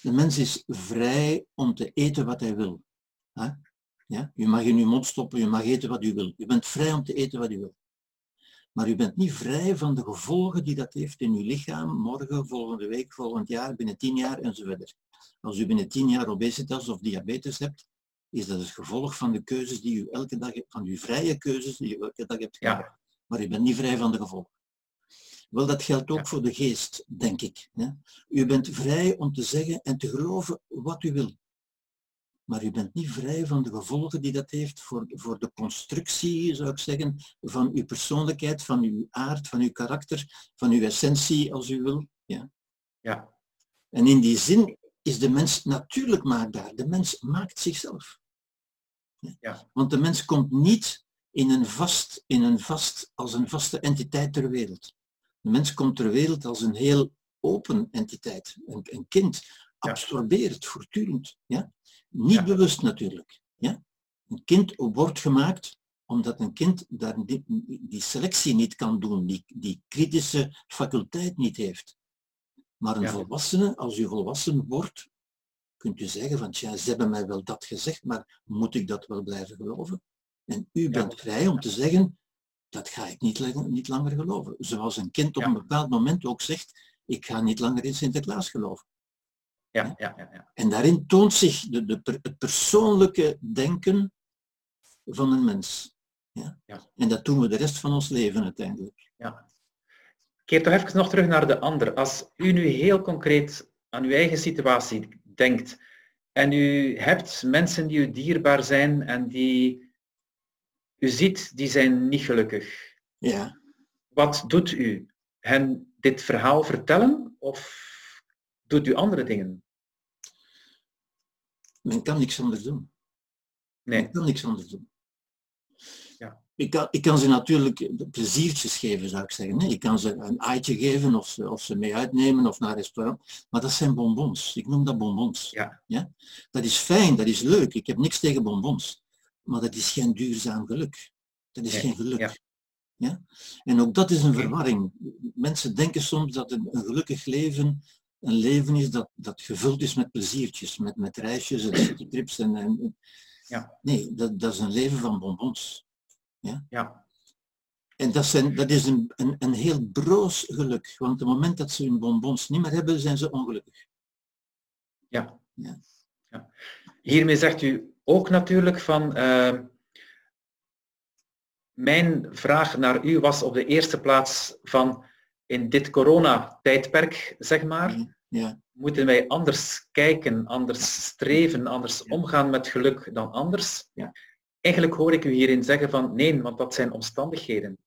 de mens is vrij om te eten wat hij wil. Ja? U mag in uw mond stoppen, u mag eten wat u wil. U bent vrij om te eten wat u wil. Maar u bent niet vrij van de gevolgen die dat heeft in uw lichaam, morgen, volgende week, volgend jaar, binnen tien jaar enzovoort. Als u binnen tien jaar obesitas of diabetes hebt, is dat het gevolg van de keuzes die u elke dag hebt, van uw vrije keuzes die u elke dag hebt gemaakt. Ja. Maar u bent niet vrij van de gevolgen. Wel, dat geldt ook voor de geest, denk ik. U bent vrij om te zeggen en te geloven wat u wil maar u bent niet vrij van de gevolgen die dat heeft voor, voor de constructie, zou ik zeggen, van uw persoonlijkheid, van uw aard, van uw karakter, van uw essentie, als u wil. Ja. ja. En in die zin is de mens natuurlijk maakbaar. De mens maakt zichzelf. Ja. Want de mens komt niet in een vast, in een vast, als een vaste entiteit ter wereld. De mens komt ter wereld als een heel open entiteit. Een, een kind absorbeert voortdurend. Ja? Niet bewust natuurlijk. Ja? Een kind wordt gemaakt omdat een kind daar die, die selectie niet kan doen, die, die kritische faculteit niet heeft. Maar een volwassene, als u volwassen wordt, kunt u zeggen van tja, ze hebben mij wel dat gezegd, maar moet ik dat wel blijven geloven? En u bent vrij om te zeggen, dat ga ik niet, niet langer geloven. Zoals een kind op een bepaald moment ook zegt, ik ga niet langer in Sinterklaas geloven. Ja, ja, ja, ja. En daarin toont zich de, de, het persoonlijke denken van een mens. Ja? Ja. En dat doen we de rest van ons leven uiteindelijk. Ja. Keer toch even nog terug naar de ander. Als u nu heel concreet aan uw eigen situatie denkt en u hebt mensen die u dierbaar zijn en die u ziet, die zijn niet gelukkig. Ja. Wat doet u? Hen dit verhaal vertellen of doet u andere dingen? Men kan niks anders doen. Nee. Men kan niks anders doen. Ja. Ik, kan, ik kan ze natuurlijk pleziertjes geven, zou ik zeggen. Ik kan ze een eitje geven of ze, of ze mee uitnemen of naar een restaurant. Maar dat zijn bonbons. Ik noem dat bonbons. Ja. Ja? Dat is fijn, dat is leuk. Ik heb niks tegen bonbons. Maar dat is geen duurzaam geluk. Dat is geen geluk. Ja. Ja? En ook dat is een verwarring. Mensen denken soms dat een, een gelukkig leven een leven is dat, dat gevuld is met pleziertjes, met, met reisjes en citytrips. En, en, ja. Nee, dat, dat is een leven van bonbons. Ja? ja. En dat, zijn, dat is een, een, een heel broos geluk, want het moment dat ze hun bonbons niet meer hebben, zijn ze ongelukkig. Ja. ja. ja. Hiermee zegt u ook natuurlijk van, uh, mijn vraag naar u was op de eerste plaats van, in dit coronatijdperk, zeg maar, ja. moeten wij anders kijken, anders streven, anders omgaan met geluk dan anders. Ja. Eigenlijk hoor ik u hierin zeggen van nee, want dat zijn omstandigheden.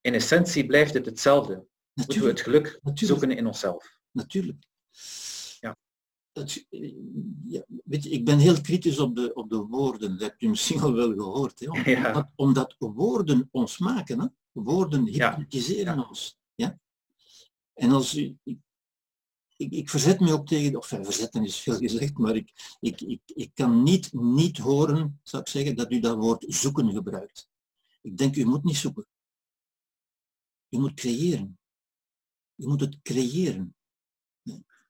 In essentie blijft het hetzelfde. Natuurlijk. Moeten we het geluk Natuurlijk. zoeken in onszelf. Natuurlijk. Ja. Weet je, ik ben heel kritisch op de, op de woorden, dat hebt u misschien al wel gehoord. Hè? *laughs* Omdat, omdat woorden ons maken. Hè? Woorden hypnotiseren ons. Ja? En als u, ik, ik, ik verzet me ook tegen, of verzetten is veel gezegd, maar ik, ik, ik, ik kan niet, niet horen, zou ik zeggen, dat u dat woord zoeken gebruikt. Ik denk, u moet niet zoeken. U moet creëren. U moet het creëren.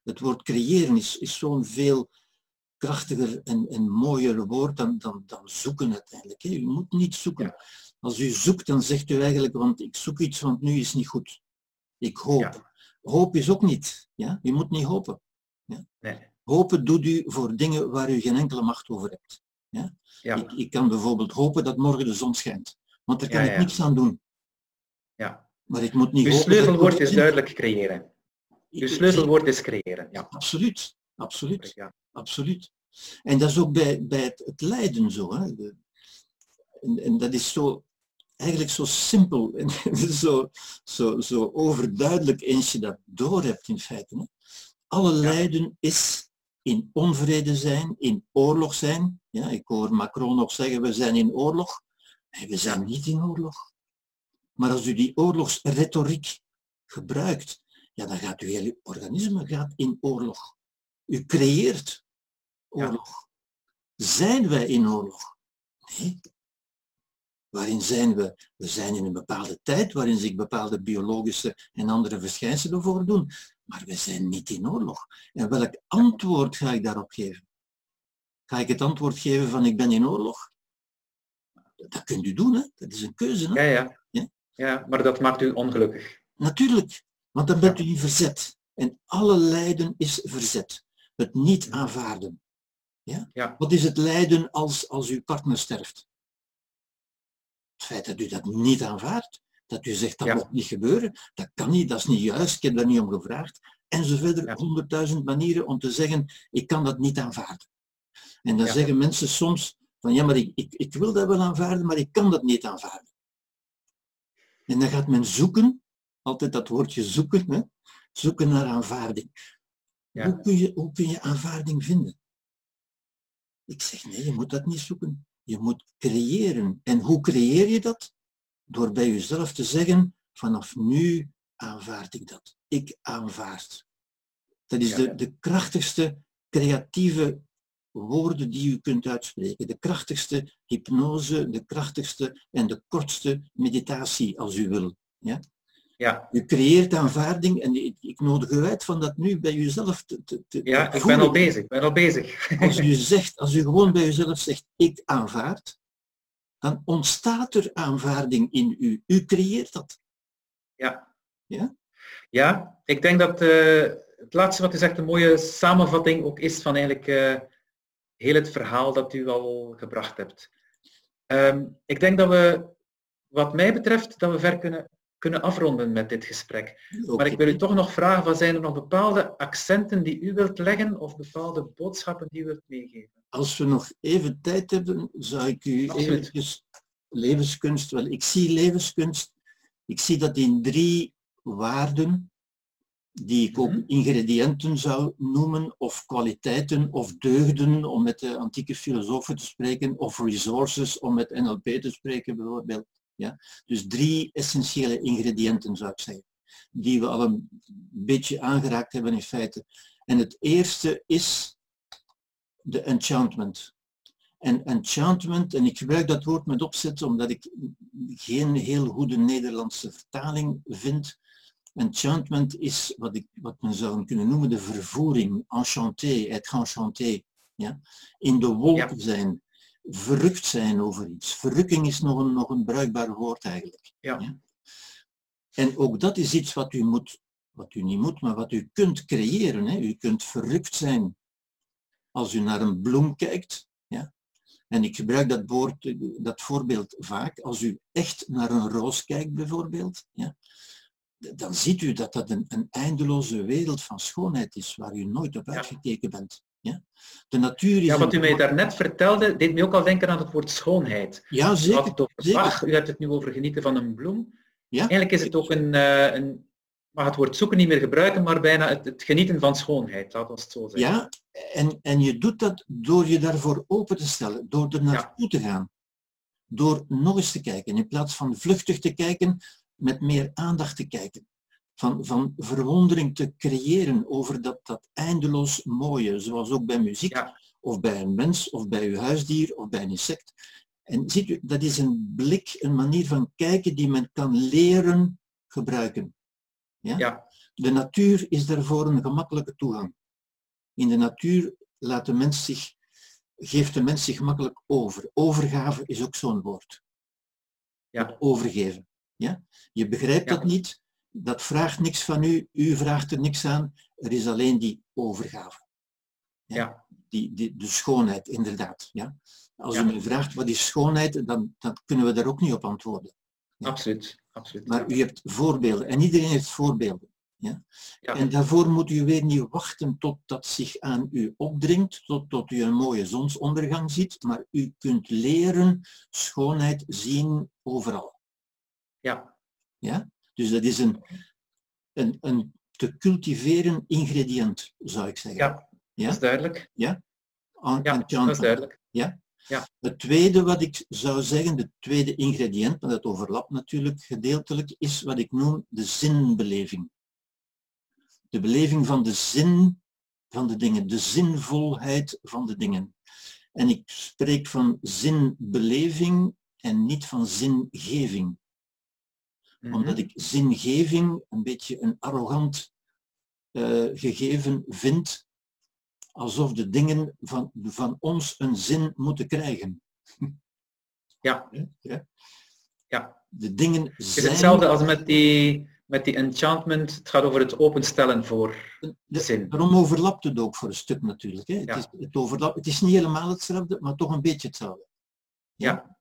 Het woord creëren is, is zo'n veel krachtiger en, en mooier woord dan, dan, dan zoeken uiteindelijk. hè. U moet niet zoeken. Als u zoekt, dan zegt u eigenlijk, want ik zoek iets, want nu is niet goed. Ik hoop. Ja. Hoop is ook niet. Ja? U moet niet hopen. Nee. Hopen doet u voor dingen waar u geen enkele macht over hebt. Ja? Ja. Ik, ik kan bijvoorbeeld hopen dat morgen de zon schijnt. Want daar kan Ja, ik ja. niks aan doen. Ja. Maar ik moet niet Uw sleutelwoord is duidelijk creëren. Uw sleutelwoord is creëren. Ja. Absoluut. Absoluut. Ja. Absoluut. En dat is ook bij, bij het, het lijden zo. Hè. De- en, en dat is zo, eigenlijk zo simpel en *laughs* zo, zo, zo overduidelijk eens je dat doorhebt in feite. Hè. Alle lijden is in onvrede zijn, in oorlog zijn. Ja, ik hoor Macron nog zeggen, we zijn in oorlog. En we zijn niet in oorlog. Maar als u die oorlogsretoriek gebruikt, ja, dan gaat uw hele organisme gaat in oorlog. U creëert oorlog. Zijn wij in oorlog? Nee. Waarin zijn we? We zijn in een bepaalde tijd waarin zich bepaalde biologische en andere verschijnselen voordoen. Maar we zijn niet in oorlog. En welk antwoord ga ik daarop geven? Ga ik het antwoord geven van ik ben in oorlog? Dat kunt u doen, hè? dat is een keuze. Hè? Ja, ja. ja? ja, maar dat maakt u ongelukkig. Natuurlijk, want dan bent u in verzet. En alle lijden is verzet. Het niet aanvaarden. Ja? Ja. Wat is het lijden als, als uw partner sterft? Het feit dat u dat niet aanvaardt, dat u zegt dat ja. moet niet gebeuren, dat kan niet, dat is niet juist, ik heb daar niet om gevraagd. En zo verder, honderdduizend manieren om te zeggen, ik kan dat niet aanvaarden. En dan zeggen mensen soms van ja, maar ik, ik, ik wil dat wel aanvaarden, maar ik kan dat niet aanvaarden. En dan gaat men zoeken, altijd dat woordje zoeken, hè? zoeken naar aanvaarding. Hoe, kun je, hoe kun je aanvaarding vinden? Ik zeg nee, je moet dat niet zoeken. Je moet creëren. En hoe creëer je dat? Door bij jezelf te zeggen, vanaf nu aanvaard ik dat. Ik aanvaard. Dat is de, de krachtigste creatieve woorden die u kunt uitspreken. De krachtigste hypnose, de krachtigste en de kortste meditatie, als u wil. Ja? Ja. U creëert aanvaarding en ik, nodig u uit van dat nu bij uzelf te, te, te Ja, ik ben al bezig, ik ben al bezig. Als u zegt, als u gewoon bij uzelf zegt, ik aanvaard, dan ontstaat er aanvaarding in u. U creëert dat. Ja. Ja? Ja, ik denk dat uh, het laatste wat u zegt een mooie samenvatting ook is van eigenlijk uh, heel het verhaal dat u al gebracht hebt. Um, ik denk dat we, wat mij betreft, dat we ver kunnen kunnen afronden met dit gesprek. Maar ik wil u toch nog vragen, wat zijn er nog bepaalde accenten die u wilt leggen of bepaalde boodschappen die u wilt meegeven? Als we nog even tijd hebben, zou ik u eventjes levenskunst, wel, ik zie levenskunst, ik zie dat in drie waarden, die ik ook mhm. ingrediënten zou noemen, of kwaliteiten, of deugden, om met de antieke filosofen te spreken, of resources, om met NLP te spreken bijvoorbeeld. Ja? Dus drie essentiële ingrediënten zou ik zeggen, die we al een beetje aangeraakt hebben in feite. En het eerste is de enchantment. En enchantment, en ik gebruik dat woord met opzet omdat ik geen heel goede Nederlandse vertaling vind. Enchantment is wat, ik, wat men zou kunnen noemen de vervoering, enchanté, être enchanté. Ja? In de wolken zijn, verrukt zijn over iets. Verrukking is nog een, nog een bruikbaar woord eigenlijk. Ja. En ook dat is iets wat u moet, wat u niet moet, maar wat u kunt creëren. Hè. U kunt verrukt zijn als u naar een bloem kijkt. Ja. En ik gebruik dat, woord, dat voorbeeld vaak. Als u echt naar een roos kijkt bijvoorbeeld, ja, dan ziet u dat dat een, een eindeloze wereld van schoonheid is waar u nooit op uitgekeken bent. Ja? De natuur is ja, wat u mij daarnet vertelde, deed mij ook al denken aan het woord schoonheid. Ja, zeker. Het zeker. u hebt het nu over genieten van een bloem. Ja? Eigenlijk is het ook een, uh, een mag het woord zoeken niet meer gebruiken, maar bijna het, het genieten van schoonheid, laat ons het zo zeggen. Ja, en, en je doet dat door je daarvoor open te stellen, door er naartoe ja. te gaan. Door nog eens te kijken, in plaats van vluchtig te kijken, met meer aandacht te kijken van, van verwondering te creëren over dat, dat eindeloos mooie, zoals ook bij muziek, of bij een mens, of bij uw huisdier, of bij een insect. En ziet u, dat is een blik, een manier van kijken die men kan leren gebruiken. Ja? ja. De natuur is daarvoor een gemakkelijke toegang. In de natuur laat de mens zich, geeft de mens zich gemakkelijk over. Overgave is ook zo'n woord. Ja. Overgeven. Ja? Je begrijpt ja. dat niet, dat vraagt niks van u, u vraagt er niks aan, er is alleen die overgave. Ja. ja. Die, die, de schoonheid, inderdaad. Ja? Als u me vraagt wat is schoonheid, dan, dan kunnen we daar ook niet op antwoorden. Ja? Absoluut, absoluut. Maar u hebt voorbeelden en iedereen heeft voorbeelden. Ja? ja? En daarvoor moet u weer niet wachten tot dat zich aan u opdringt, tot, tot u een mooie zonsondergang ziet, maar u kunt leren schoonheid zien overal. Ja. Ja? Dus dat is een, een, een te cultiveren ingrediënt, zou ik zeggen. Ja, Ja? Dat is duidelijk. Ja, dat is duidelijk. Ja? Ja. Het tweede wat ik zou zeggen, het tweede ingrediënt, maar dat overlapt natuurlijk gedeeltelijk, is wat ik noem de zinbeleving. De beleving van de zin van de dingen, de zinvolheid van de dingen. En ik spreek van zinbeleving en niet van zingeving. Mhm. Omdat ik zingeving een beetje een arrogant eh, gegeven vind, alsof de dingen van, van ons een zin moeten krijgen. *laughs* Ja. Ja. Ja. De dingen Het is zijn... hetzelfde als met die, met die enchantment. Het gaat over het openstellen voor de zin. Daarom overlapt het ook voor een stuk natuurlijk. Hè. Ja. Het, is, het, overlapt, het is niet helemaal hetzelfde, maar toch een beetje hetzelfde. Ja.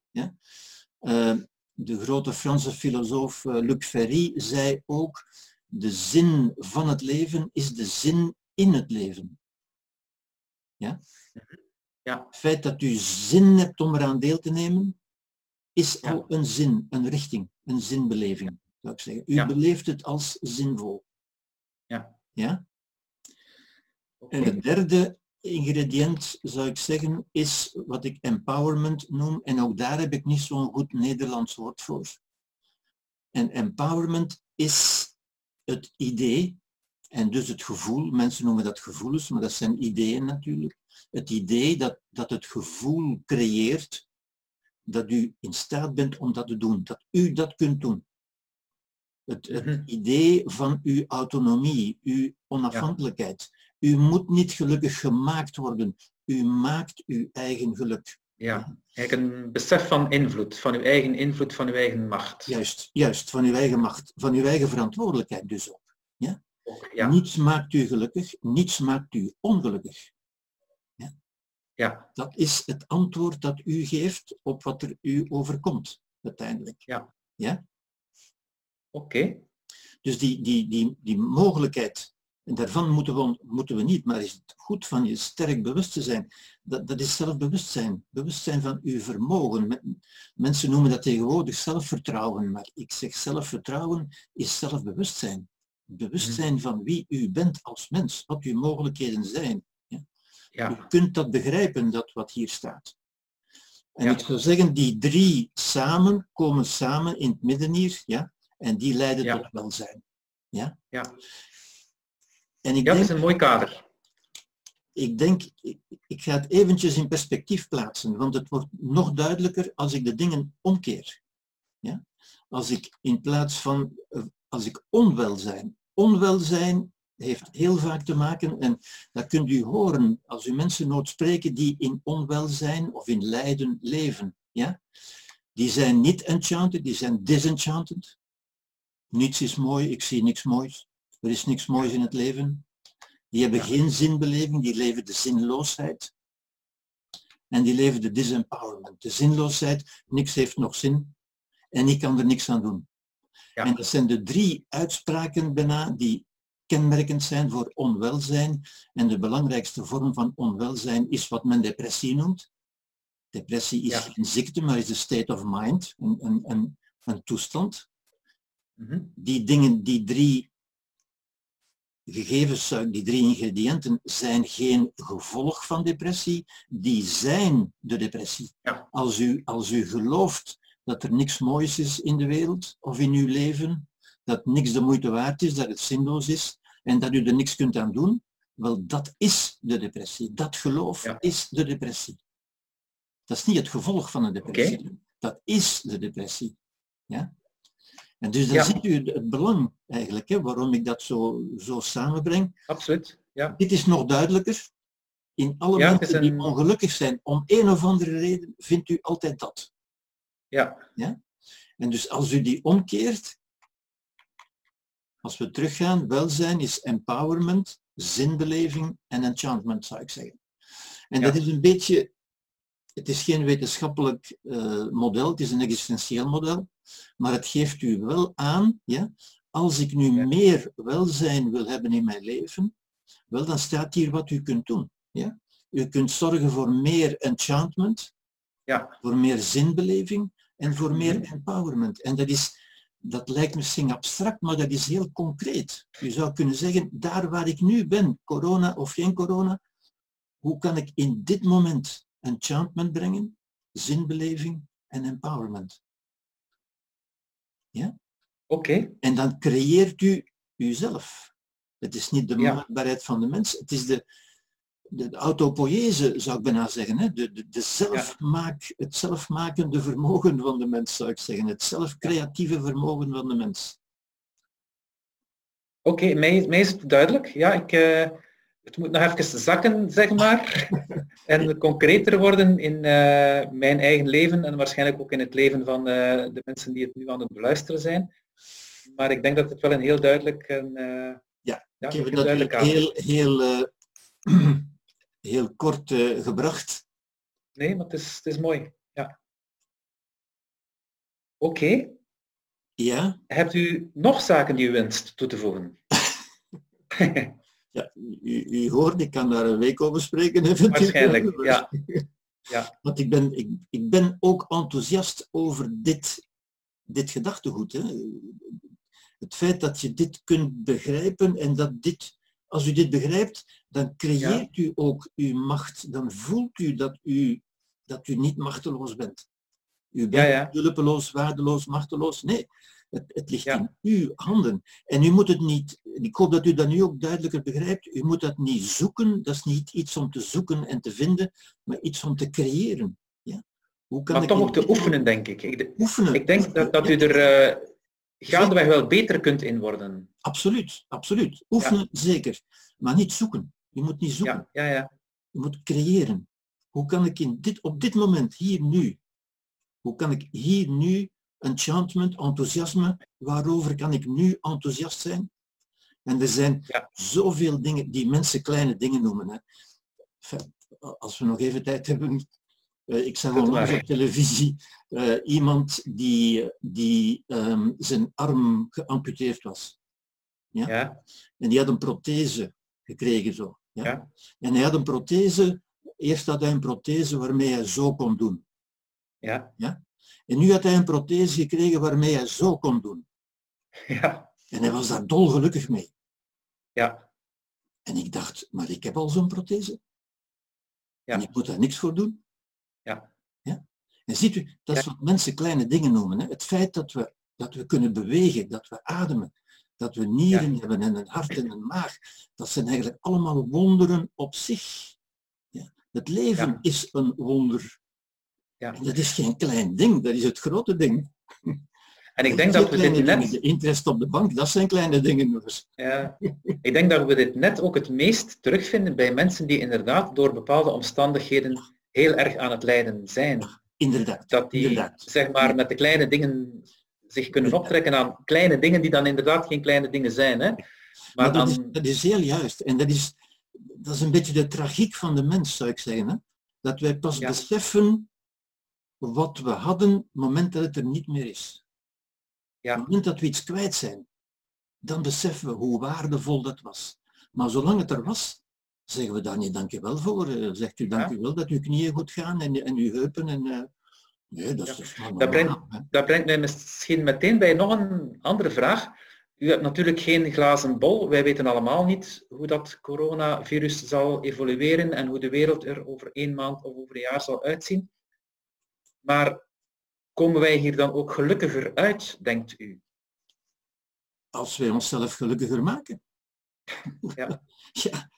Eh, de grote Franse filosoof eh, Luc Ferry zei ook, de zin van het leven is de zin in het leven. Ja? Ja. Het feit dat u zin hebt om eraan deel te nemen, is Ja. al een zin, een richting, een zinbeleving, zou ik zeggen. U Ja. beleeft het als zinvol. Ja. Ja? En het derde ingrediënt, zou ik zeggen, is wat ik empowerment noem. En ook daar heb ik niet zo'n goed Nederlands woord voor. En empowerment is het idee, en dus het gevoel, mensen noemen dat gevoelens, maar dat zijn ideeën natuurlijk. Het idee dat, dat het gevoel creëert dat u in staat bent om dat te doen, dat u dat kunt doen. Het, het Mhm. idee van uw autonomie, uw onafhankelijkheid. U moet niet gelukkig gemaakt worden. U maakt uw eigen geluk. Ja, eigenlijk een besef van invloed, van uw eigen invloed, van uw eigen macht. Juist, juist, van uw eigen macht, van uw eigen verantwoordelijkheid dus ook. Ja. Niets maakt u gelukkig, niets maakt u ongelukkig. ja, Dat is het antwoord dat u geeft op wat er u overkomt, uiteindelijk. Ja. Ja? oké. Dus die, die, die, die mogelijkheid, en daarvan moeten we, moeten we niet, maar is het goed van je sterk bewust te zijn. Dat, dat is zelfbewustzijn. Bewustzijn van uw vermogen. Men- Mensen noemen dat tegenwoordig zelfvertrouwen, maar ik zeg zelfvertrouwen is zelfbewustzijn. Bewustzijn van wie u bent als mens, wat uw mogelijkheden zijn. U Ja, kunt dat begrijpen, dat wat hier staat. En Ja. ik zou zeggen, die drie samen komen samen in het midden hier, ja, en die leiden Ja. tot welzijn. Ja? ja. En ik ja, denk, is een mooi kader. ik denk, ik, ik ga het eventjes in perspectief plaatsen, want het wordt nog duidelijker als ik de dingen omkeer. Ja? Als ik in plaats van, als ik onwelzijn, onwelzijn heeft heel vaak te maken, en dat kunt u horen als u mensen nooit spreken die in onwelzijn of in lijden leven. Ja? Die zijn niet enchanted, die zijn disenchanted. Niets is mooi, ik zie niks moois. Er is niks moois in het leven. Die hebben geen zinbeleving, die leven de zinloosheid. En die leven de disempowerment. De zinloosheid, niks heeft nog zin en ik kan er niks aan doen. Ja. En dat zijn de drie uitspraken bijna die kenmerkend zijn voor onwelzijn. En de belangrijkste vorm van onwelzijn is wat men depressie noemt. Depressie is Ja. geen ziekte, maar is een state of mind, een, een, een, een toestand Mhm. die dingen, die drie gegevens, die drie ingrediënten zijn geen gevolg van depressie, die zijn de depressie. Ja. Als, u, als u gelooft dat er niks moois is in de wereld of in uw leven, dat niks de moeite waard is, dat het zinloos is en dat u er niks kunt aan doen, wel dat is de depressie. Dat geloof Ja. is de depressie. Dat is niet het gevolg van een depressie. Dat is de depressie. Ja? En dus dan Ja. ziet u het- belang eigenlijk, hè, waarom ik dat zo, zo samenbreng. Absoluut. Ja. Dit is nog duidelijker. In alle Ja, mensen die ongelukkig zijn, om een of andere reden, vindt u altijd dat. Ja. En dus als u die omkeert, als we teruggaan, welzijn is empowerment, zinbeleving en enchantment, zou ik zeggen. En Ja. dat is een beetje, het is geen wetenschappelijk eh, model, het is een existentieel model, maar het geeft u wel aan, ja, als ik nu Ja. meer welzijn wil hebben in mijn leven, wel dan staat hier wat u kunt doen. Ja? U kunt zorgen voor meer enchantment, Ja. voor meer zinbeleving en voor meer Mhm. empowerment. En dat is, dat lijkt misschien abstract, maar dat is heel concreet. Je zou kunnen zeggen, daar waar ik nu ben, corona of geen corona, hoe kan ik in dit moment enchantment brengen, zinbeleving en empowerment. Ja? Oké. En dan creëert u uzelf. Het is niet de Ja. maakbaarheid van de mens, het is de, de, de autopoïese, zou ik bijna zeggen. Hè? De, de, de zelfmaak, het zelfmakende vermogen van de mens, zou ik zeggen. Het zelfcreatieve vermogen van de mens. Oké, mij, mij is het duidelijk. Ja, ik, eh, het moet nog even zakken, zeg maar. *laughs* en concreter worden in eh, mijn eigen leven en waarschijnlijk ook in het leven van eh, de mensen die het nu aan het beluisteren zijn. Maar ik denk dat het wel een heel duidelijk en eh, Ja, ja, Ik heb heel het natuurlijk heel, heel, *clears throat* heel kort gebracht. Nee, maar het is, het is mooi. Ja. Oké. Ja, Hebt u nog zaken die u wenst toe te voegen? *laughs* *laughs* ja u, u hoort, ik kan daar een week over spreken. eventueel. Waarschijnlijk, ja. Ja. Want ik ben, ik, ik ben ook enthousiast over dit, dit gedachtegoed. Hè. Het feit dat je dit kunt begrijpen en dat dit, als u dit begrijpt, dan creëert u ook uw macht. Dan voelt u dat u, dat u niet machteloos bent. U bent Ja, ja. hulpeloos, waardeloos, machteloos. Nee, het, het ligt Ja. in uw handen. En u moet het niet, ik hoop dat u dat nu ook duidelijker begrijpt, u moet dat niet zoeken, dat is niet iets om te zoeken en te vinden, maar iets om te creëren. Ja? Hoe kan Maar ik toch ook te oefenen, denk ik. Ik, Oefenen. ik denk dat, dat u er eh, gaandeweg wel beter kunt in worden. Absoluut, absoluut. Oefenen zeker, maar niet zoeken. Je moet niet zoeken, Ja, ja, ja. je moet creëren. Hoe kan ik in dit, op dit moment, hier nu, hoe kan ik hier nu enchantment, enthousiasme, waarover kan ik nu enthousiast zijn? En er zijn Ja. zoveel dingen die mensen kleine dingen noemen. Hè. Enfin, als we nog even tijd hebben. eh, ik zag onlangs maar. op televisie eh, iemand die, die ehm, zijn arm geamputeerd was. Ja. Ja, En die had een prothese gekregen zo. Ja? Ja. En hij had een prothese, eerst had hij een prothese waarmee hij zo kon doen. ja, En nu had hij een prothese gekregen waarmee hij zo kon doen. ja, En hij was daar dolgelukkig mee. ja, En ik dacht, maar ik heb al zo'n prothese. Ja. En ik moet daar niks voor doen. Ja. ja? En ziet u, dat is wat mensen kleine dingen noemen. Hè? Het feit dat we, dat we kunnen bewegen, dat we ademen, dat we nieren hebben en een hart en een maag, dat zijn eigenlijk allemaal wonderen op zich. Ja? Het leven is een wonder. Ja. Dat is geen klein ding, dat is het grote ding. En ik denk dat we dit dingen, net, De interest op de bank, dat zijn kleine dingen. dus. ja, ik denk dat we dit net ook het meest terugvinden bij mensen die inderdaad door bepaalde omstandigheden heel erg aan het lijden zijn. Inderdaad. Dat die, inderdaad. zeg maar, met de kleine dingen zich kunnen optrekken aan kleine dingen die dan inderdaad geen kleine dingen zijn. Hè? Maar Maar dat, is, dat is heel juist. En dat is, dat is een beetje de tragiek van de mens, zou ik zeggen. Hè? Dat wij pas Ja. beseffen wat we hadden het moment dat het er niet meer is. Ja. Op het moment dat we iets kwijt zijn, dan beseffen we hoe waardevol dat was. Maar zolang het er was, zeggen we daar niet dankjewel voor. Eh, Zegt u dankjewel dat uw knieën goed gaan en, en uw heupen. En, eh, nee, dat is Ja. dus Dat brengt- normaal, dat brengt mij misschien meteen bij nog een andere vraag. U hebt natuurlijk geen glazen bol. Wij weten allemaal niet hoe dat coronavirus zal evolueren en hoe de wereld er over één maand of over een jaar zal uitzien. Maar komen wij hier dan ook gelukkiger uit, denkt u? Als wij onszelf gelukkiger maken. *laughs* Ja. *laughs* Ja,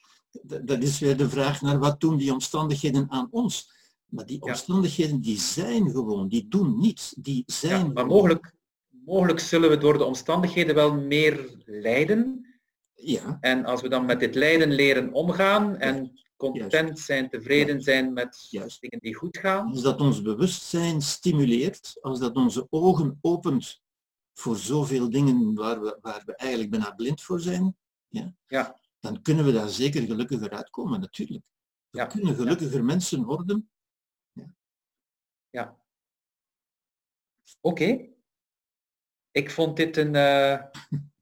dat is weer de vraag naar wat doen die omstandigheden aan ons. Maar die Ja. omstandigheden die zijn gewoon, die doen niets, die zijn Ja, maar mogelijk, mogelijk zullen we door de omstandigheden wel meer lijden. Ja, En als we dan met dit lijden leren omgaan en content zijn, tevreden zijn met Juist. dingen die goed gaan, als dat ons bewustzijn stimuleert, als dat onze ogen opent voor zoveel dingen waar we, waar we eigenlijk bijna blind voor zijn, ja, Ja. dan kunnen we daar zeker gelukkiger uitkomen, natuurlijk. We Ja, kunnen gelukkiger mensen worden. Oké. Ik vond dit een eh,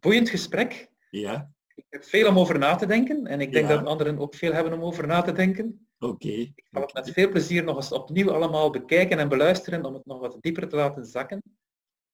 boeiend gesprek. Ja, Ik heb veel om over na te denken en ik denk Ja. dat anderen ook veel hebben om over na te denken. oké. Ik zal het met veel plezier nog eens opnieuw allemaal bekijken en beluisteren om het nog wat dieper te laten zakken.